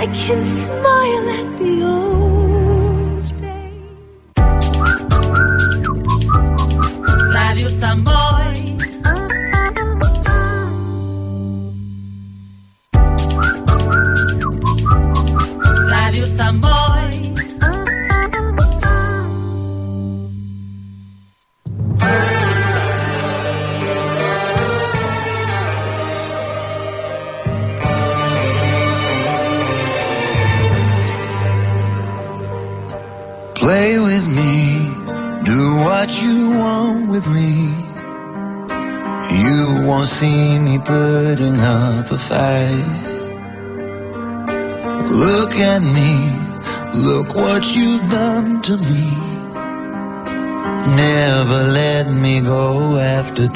I can smile at the old.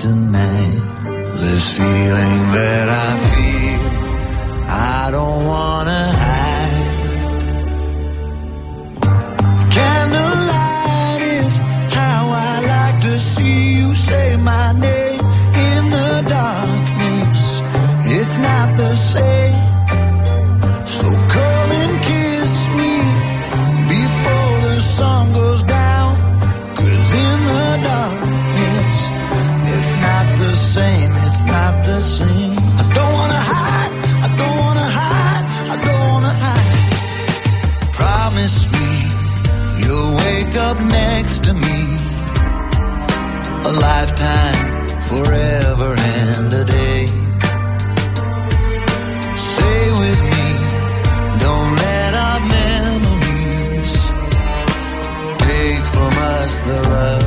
mountain man. the love.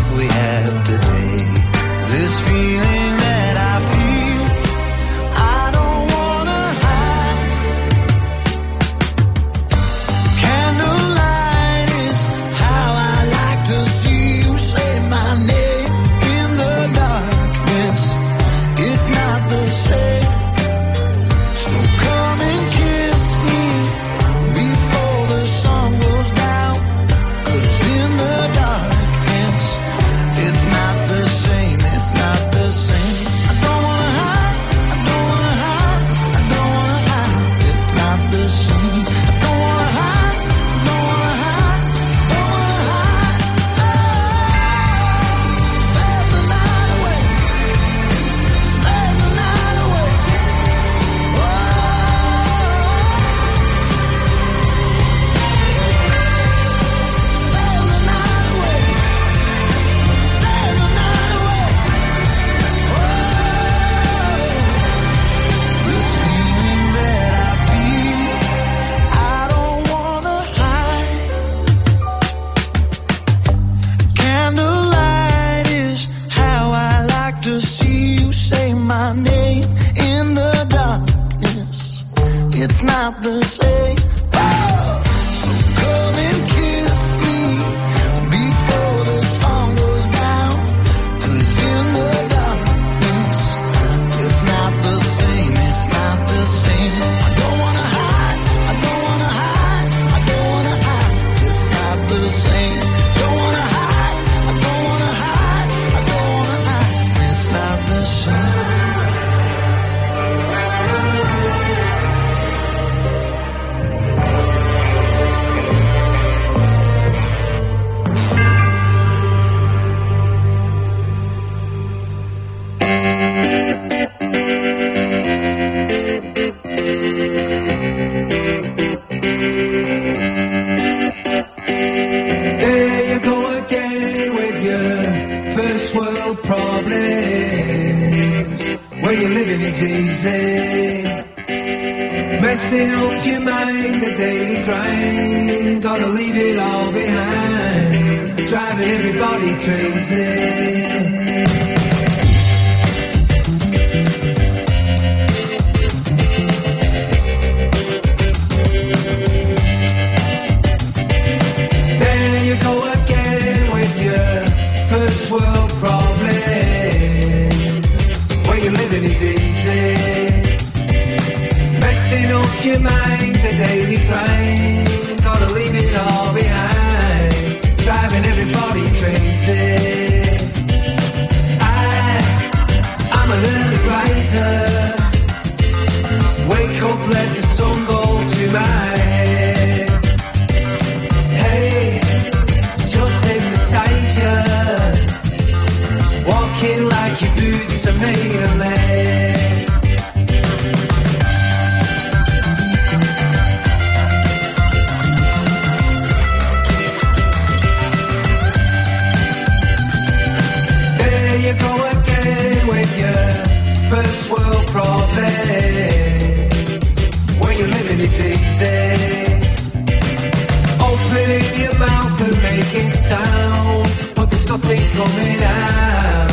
coming out,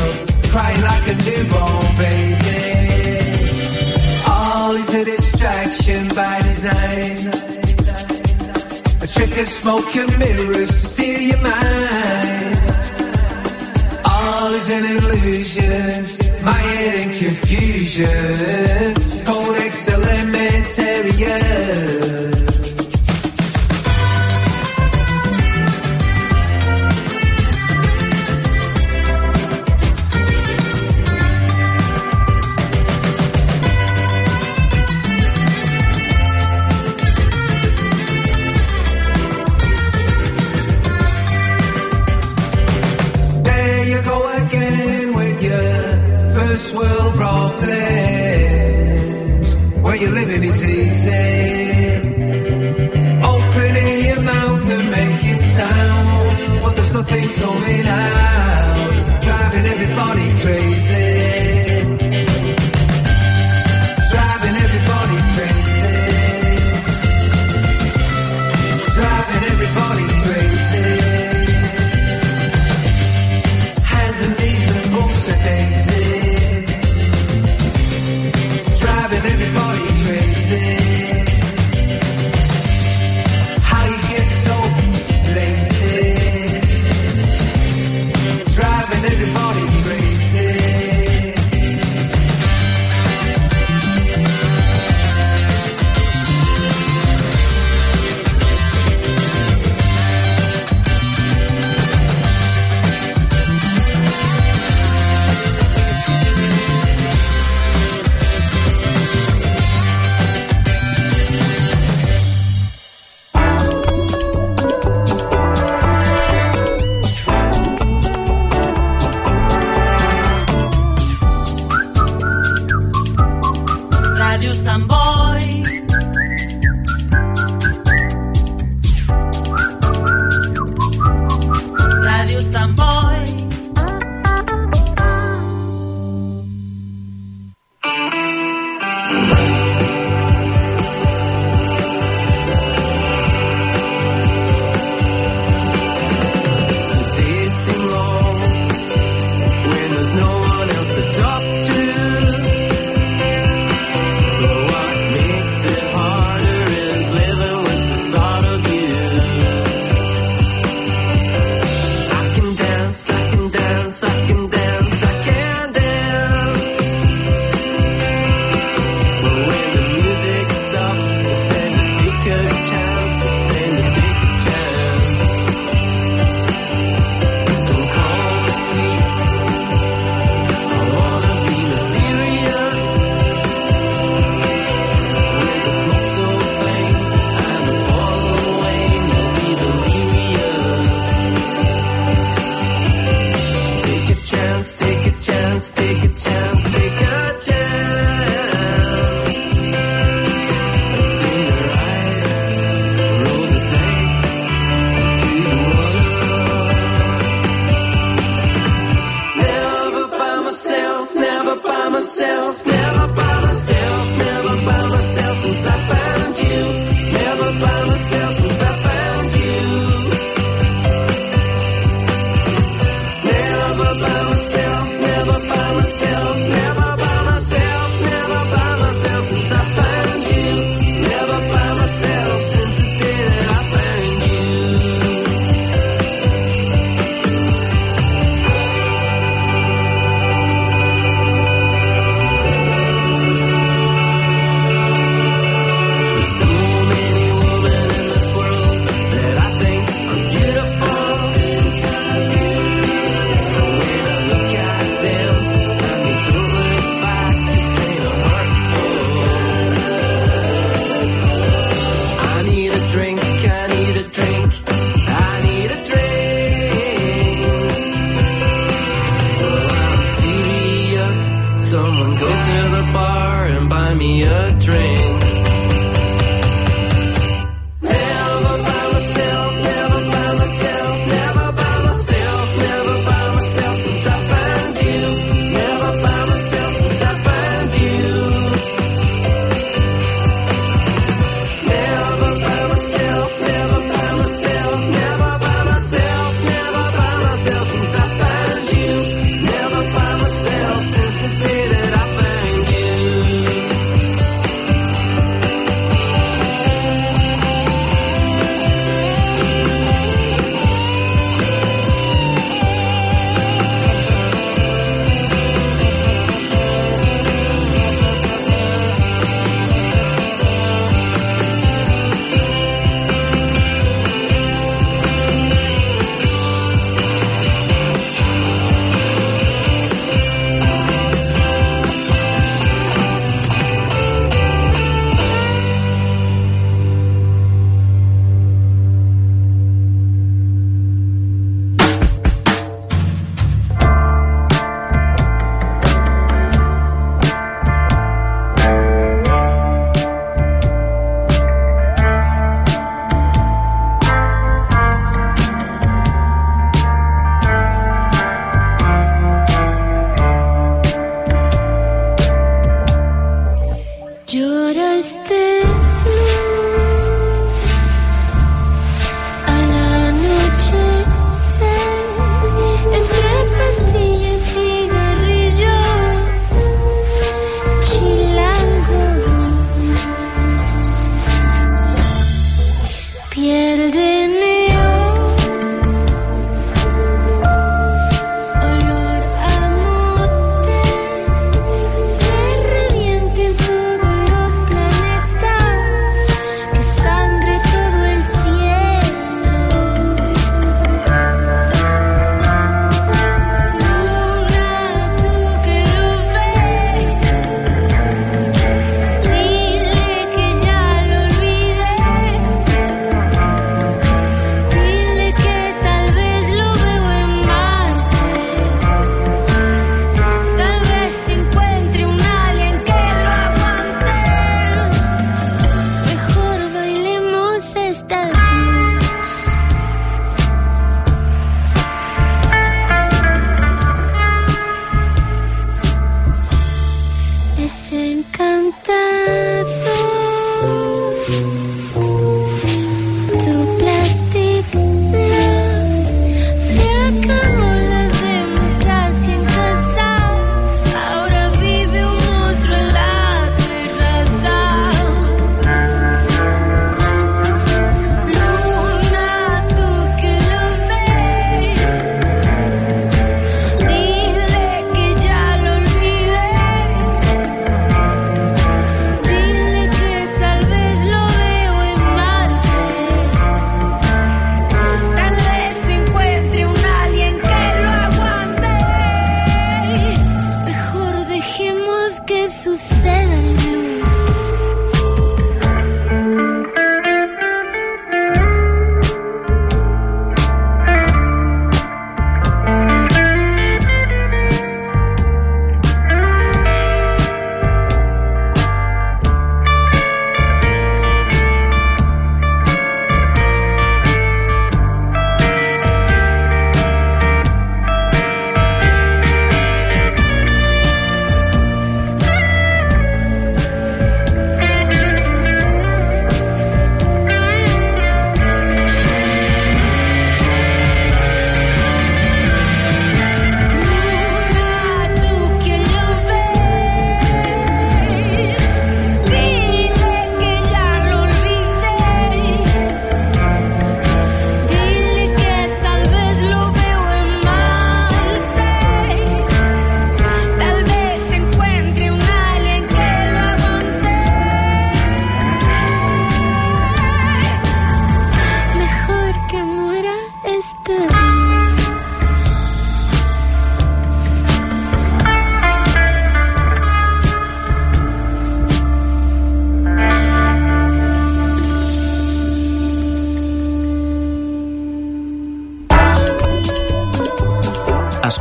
crying like a newborn baby. All is a distraction by design. A trick of smoke and mirrors to steal your mind. All is an illusion, my head in confusion. cold Codex Alimentarius. by myself.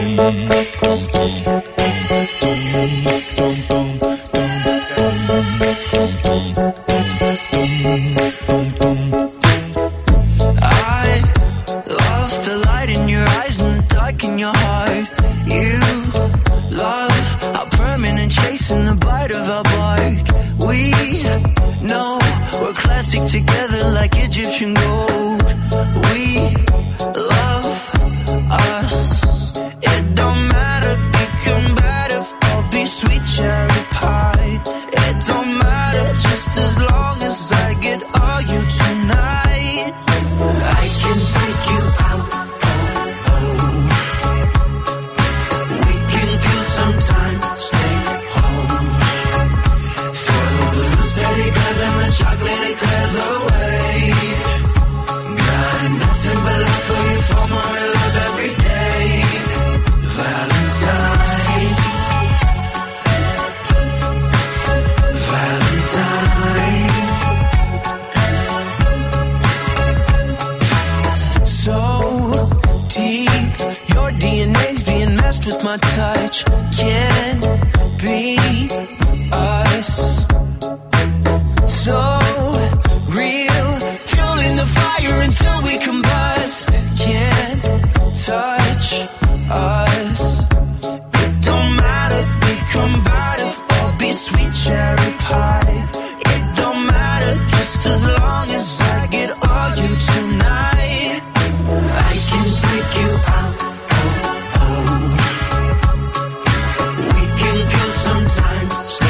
Come kill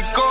te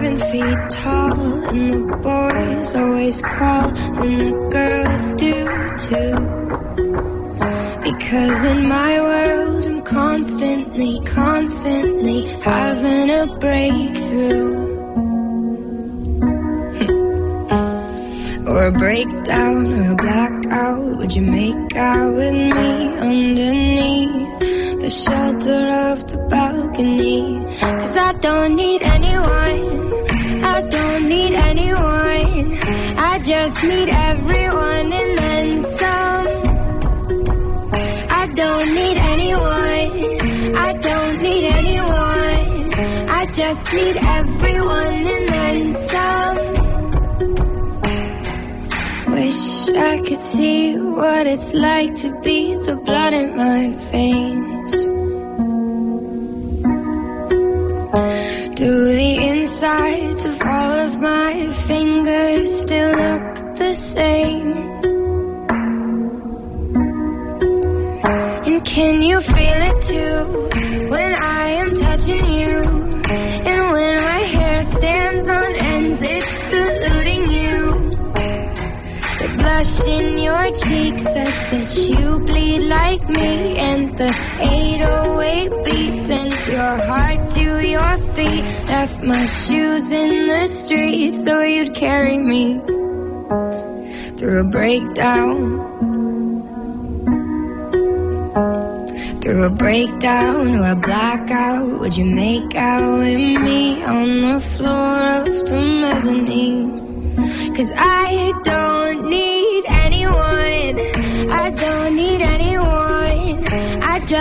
seven feet tall, and the boys always call, and the girls do too. Because in my world, I'm constantly, constantly having a breakthrough. or a breakdown or a blackout. Would you make out with me underneath the shelter of the balcony? Cause I don't need anyone. Need anyone. I just need everyone and then some. I don't need anyone. I don't need anyone. I just need everyone and then some. Wish I could see what it's like to be the blood in my veins. Do the insides of all of my fingers still look the same? And can you feel it too when I am touching you? The blush in your cheek says that you bleed like me, and the 808 beat sends your heart to your feet. Left my shoes in the street so you'd carry me through a breakdown. Through a breakdown or a blackout, would you make out with me on the floor of the mezzanine? Cause I don't need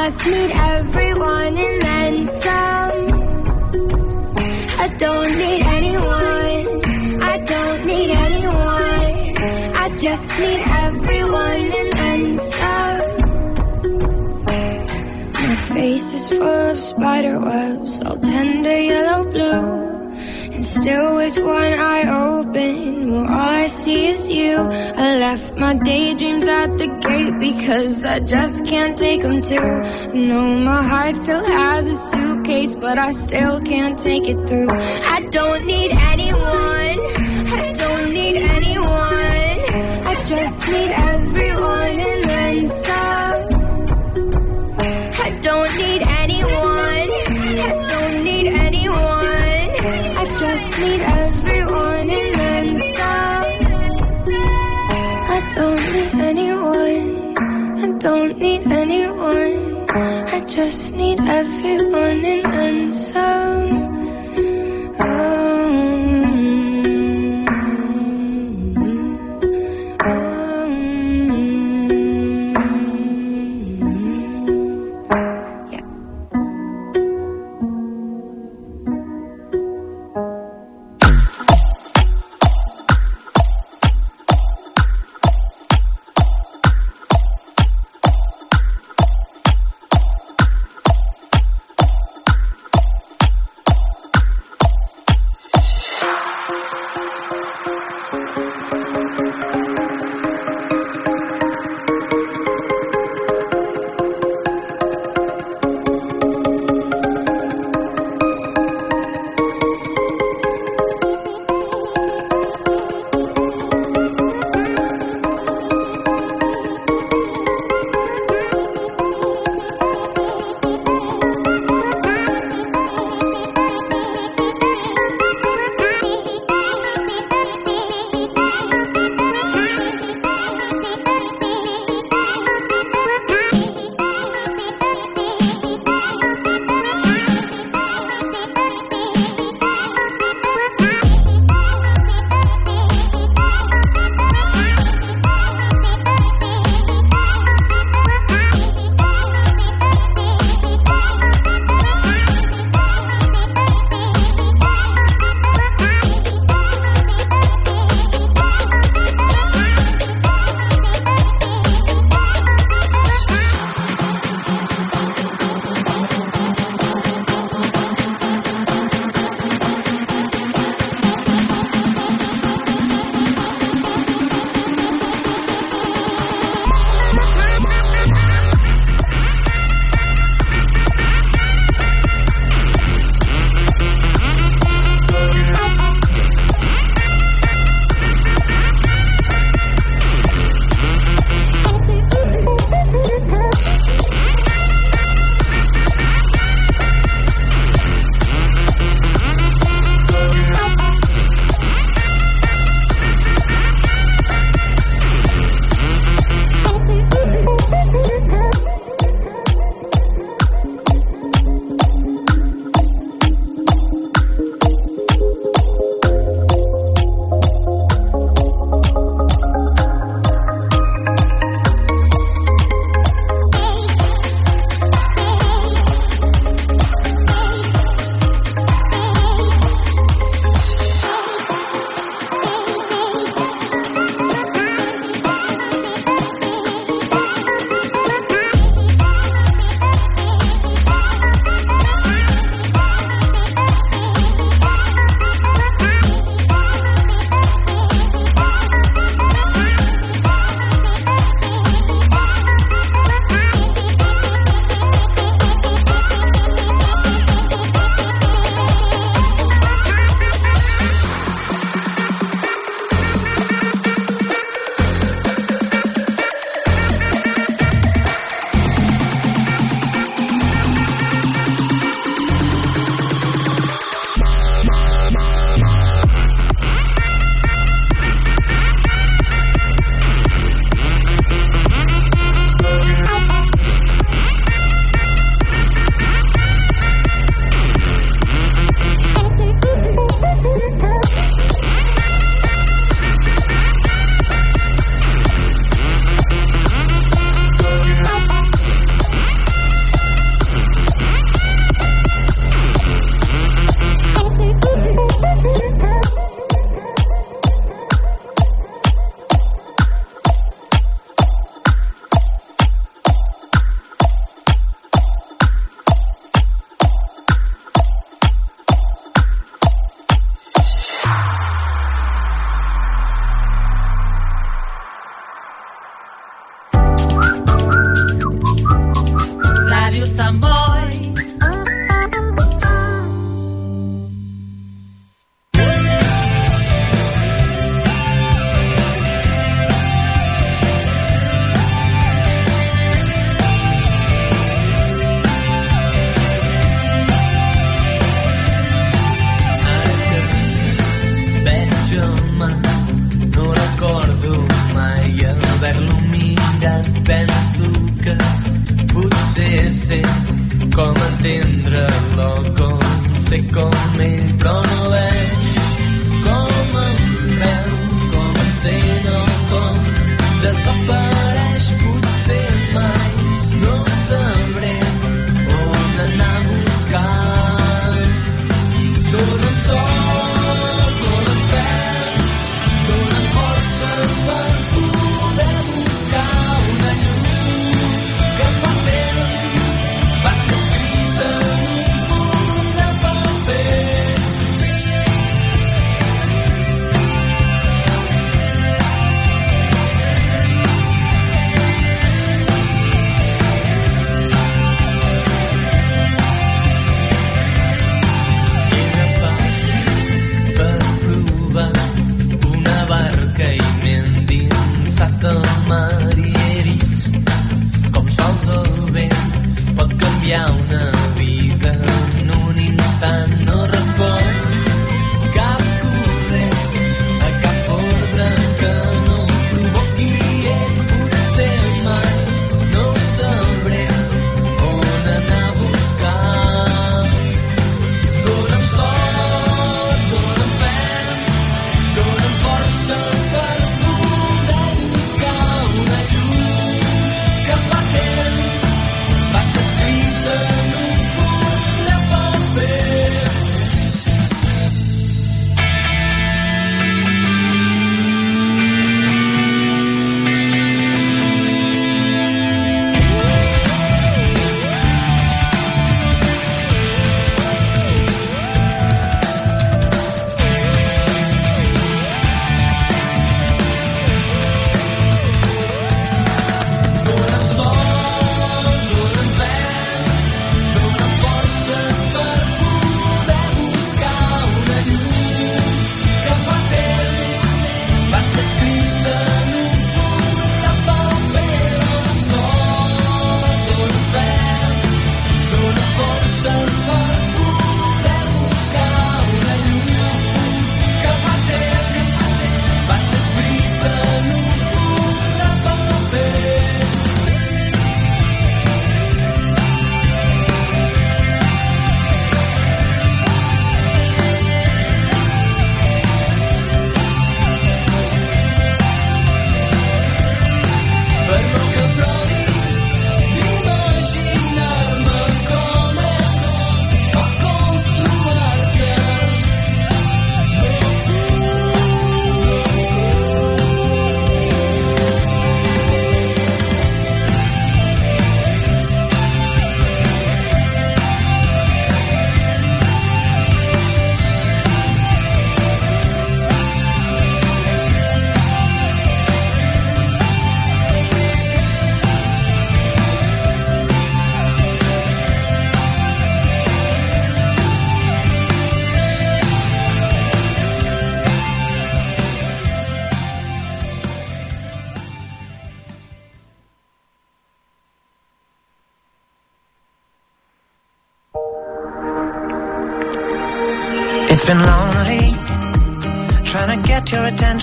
just need everyone and then some. I don't need anyone. I don't need anyone. I just need everyone and then some. My face is full of spider webs, all tender yellow blue. And still with one eye open, well, all I see is you. I left my daydreams at the gate because I just can't take them too. No, my heart still has a suitcase, but I still can't take it through. I don't need anyone. I don't need anyone. I just need just need everyone and then some.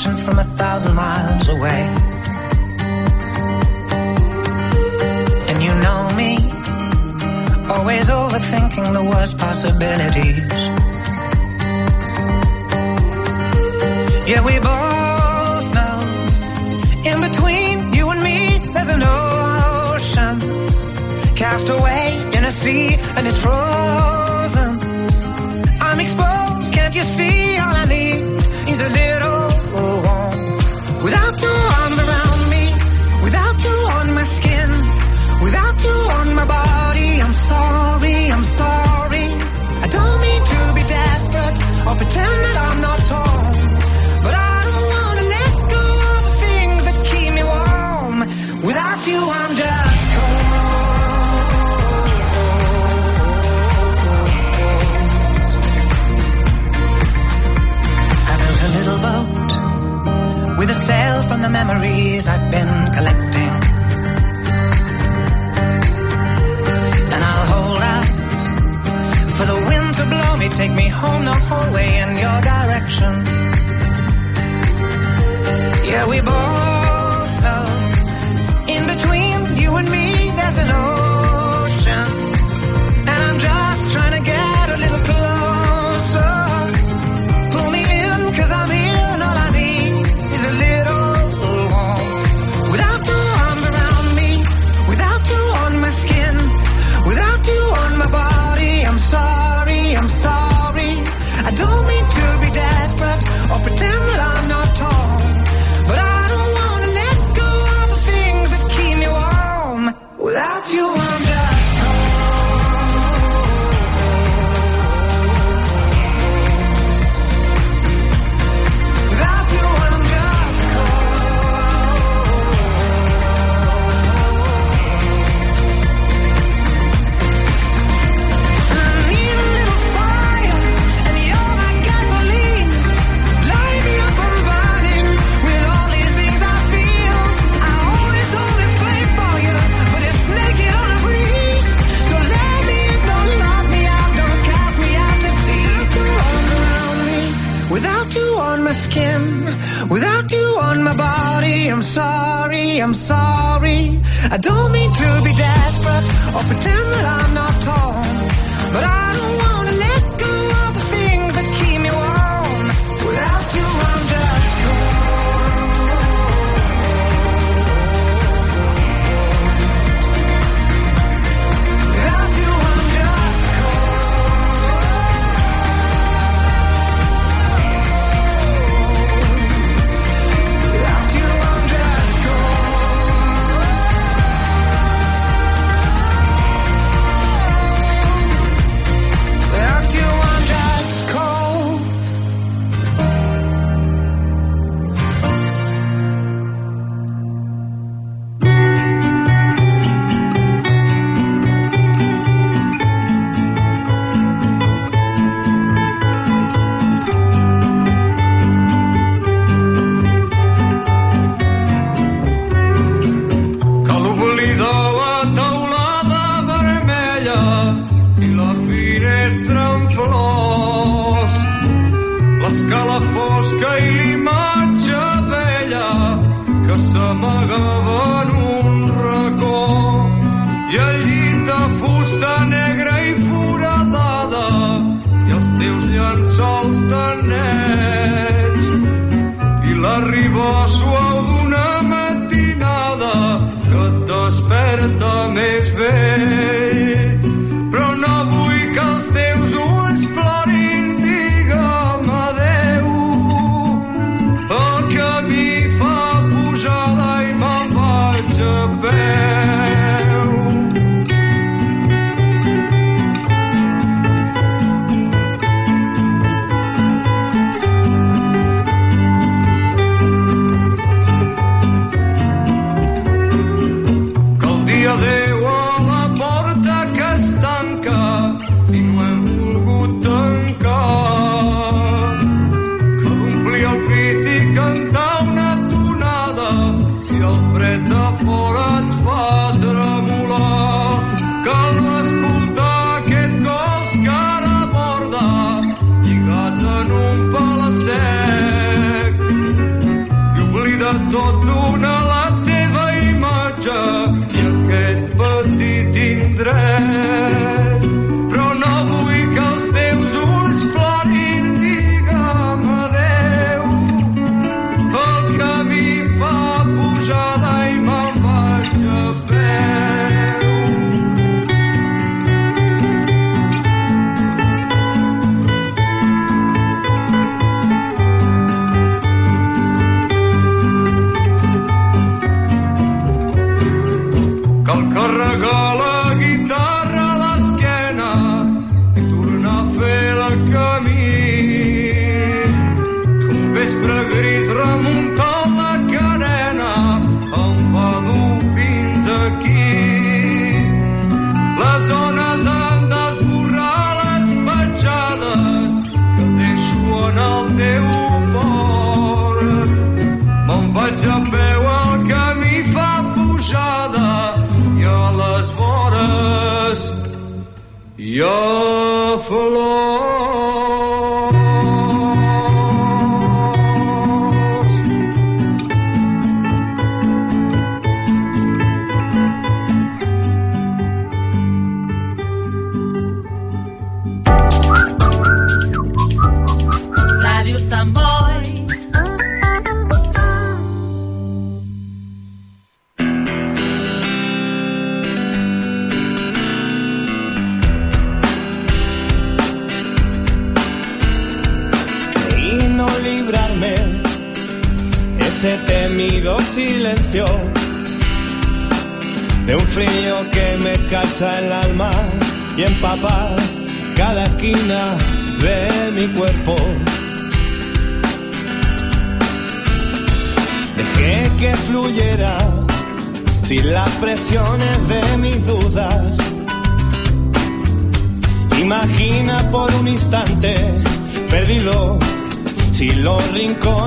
reflection from a thousand miles away. And you know me, always overthinking the worst possibility.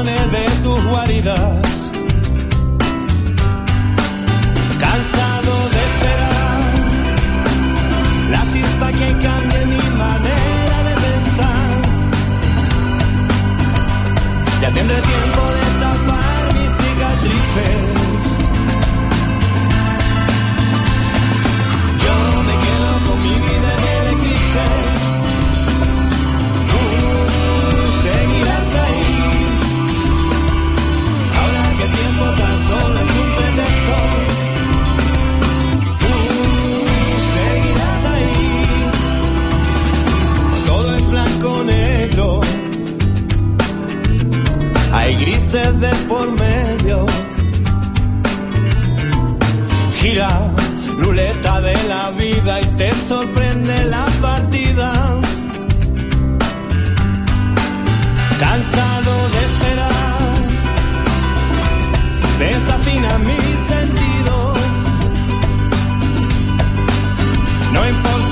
de tus guaridas. Cansado de esperar la chispa que cambie mi manera de pensar. Ya tendré tiempo de tapar mis cicatrices. usted de por medio. Gira, ruleta de la vida y te sorprende la partida. Cansado de esperar, desafina mis sentidos. No importa.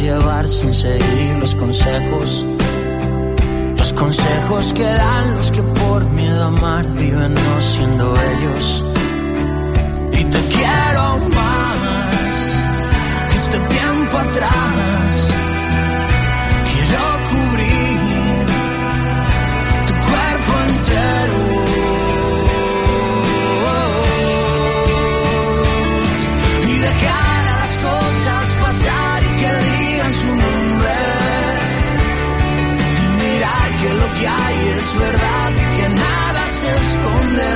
Llevar sin seguir los consejos. Los consejos que dan los que por miedo a amar viven no siendo ellos. Y te quiero más que este tiempo atrás. Es verdad que nada se esconde.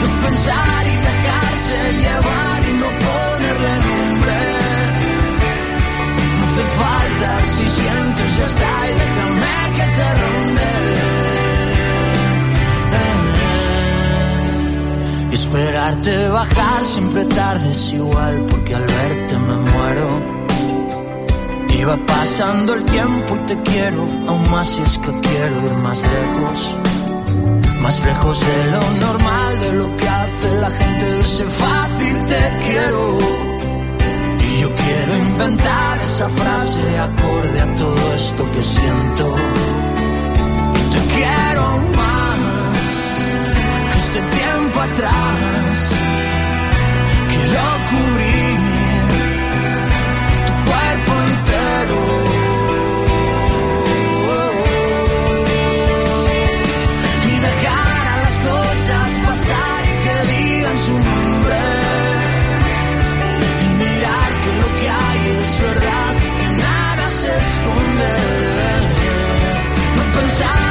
No pensar y dejarse llevar y no ponerle nombre. No hace falta si sientes ya está y déjame que te ronde. Y esperarte bajar siempre tarde es igual porque al verte me muero. Va pasando el tiempo y te quiero, aún más si es que quiero ir más lejos. Más lejos de lo normal, de lo que hace la gente de ese fácil te quiero. Y yo quiero inventar esa frase acorde a todo esto que siento. Y te quiero más que este tiempo atrás. Quiero cubrir Y mirar que lo que hay es verdad, que nada se esconde. No pensar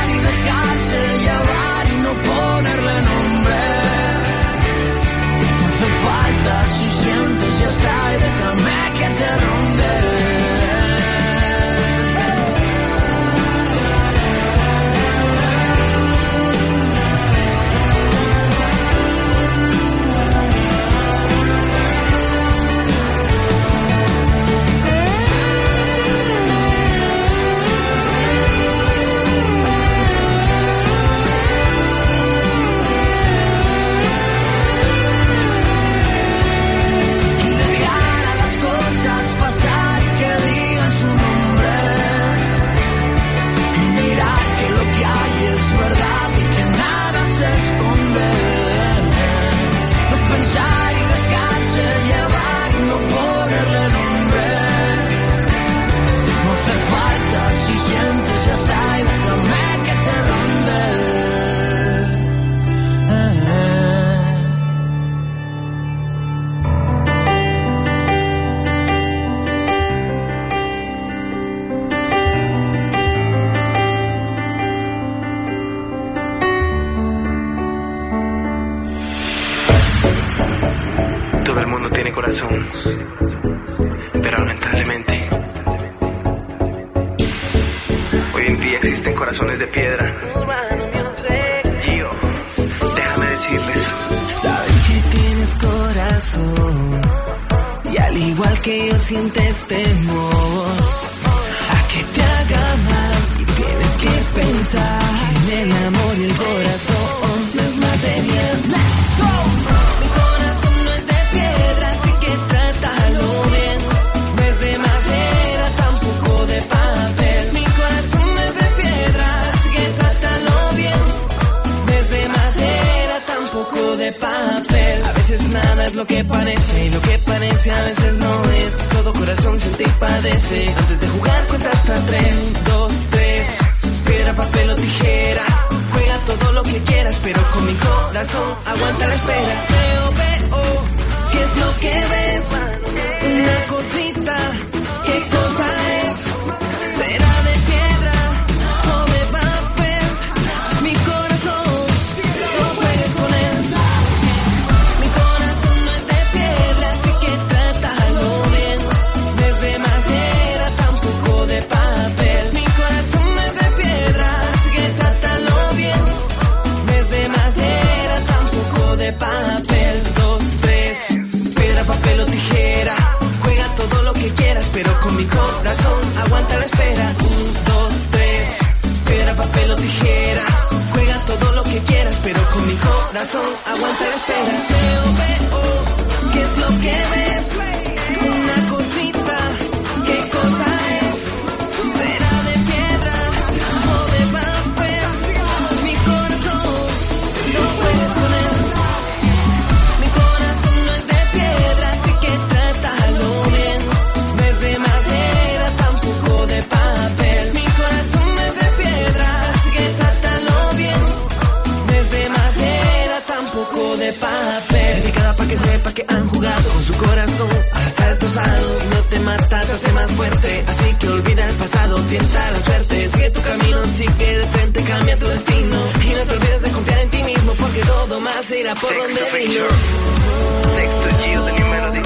que parece, y lo que parece a veces no es. Todo corazón sin ti padece. Antes de jugar cuenta hasta tres, dos, tres. Piedra, papel o tijera. Juega todo lo que quieras, pero con mi corazón aguanta la espera. Veo, veo, ¿qué es lo que ves? Una cosita que corazón aguanta la espera. más fuerte, así que olvida el pasado, tienta la suerte, sigue tu camino, sigue de frente, cambia tu destino y no te olvides de confiar en ti mismo porque todo mal se irá por donde vino. Sexto Gio de New Melody,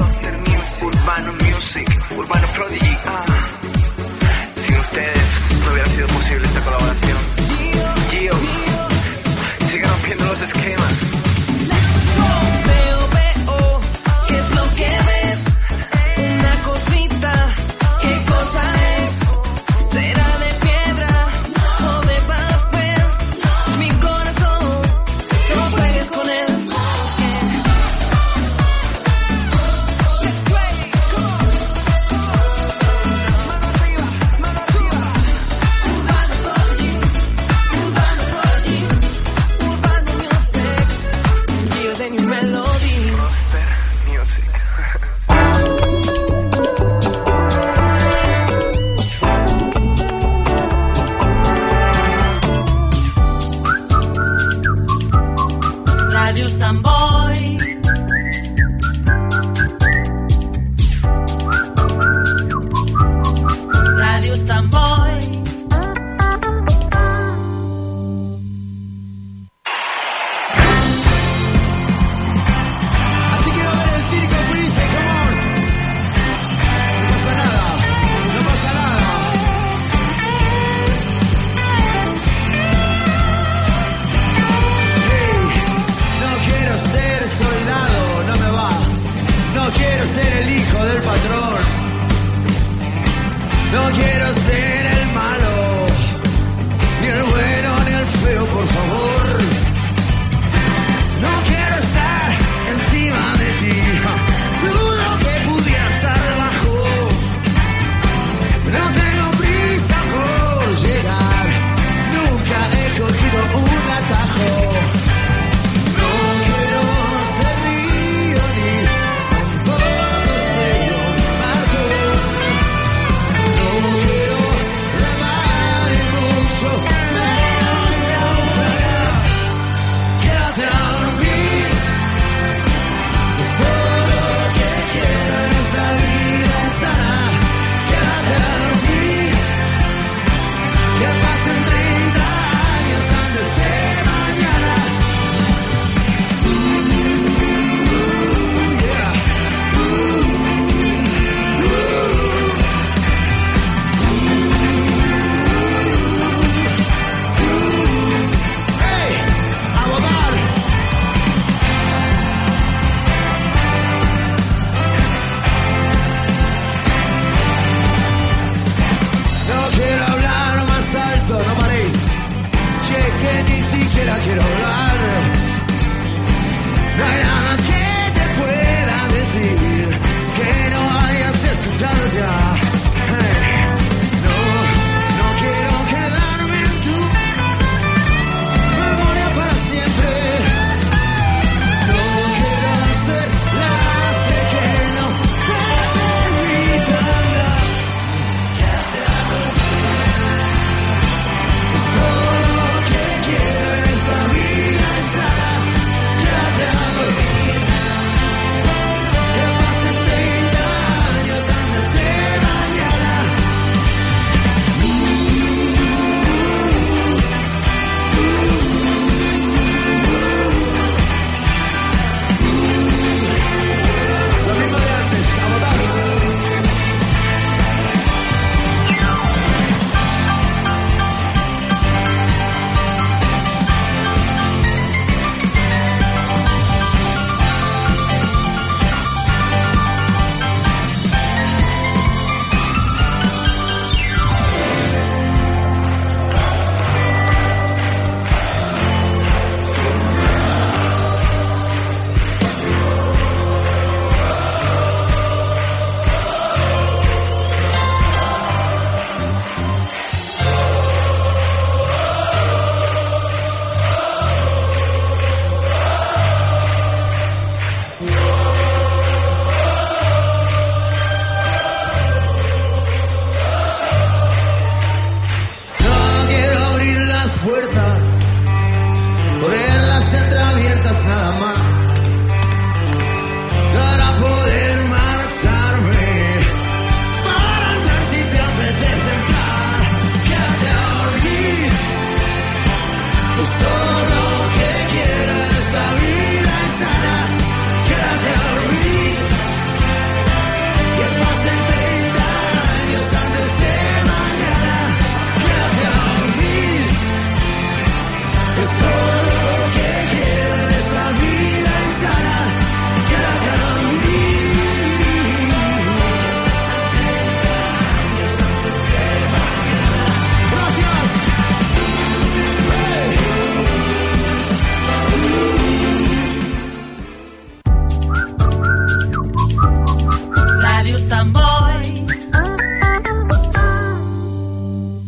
Urbano Music, Urbano Prodigy. Ah. Sin ustedes no hubiera sido posible esta colaboración. Gio, sigue rompiendo los esquemas.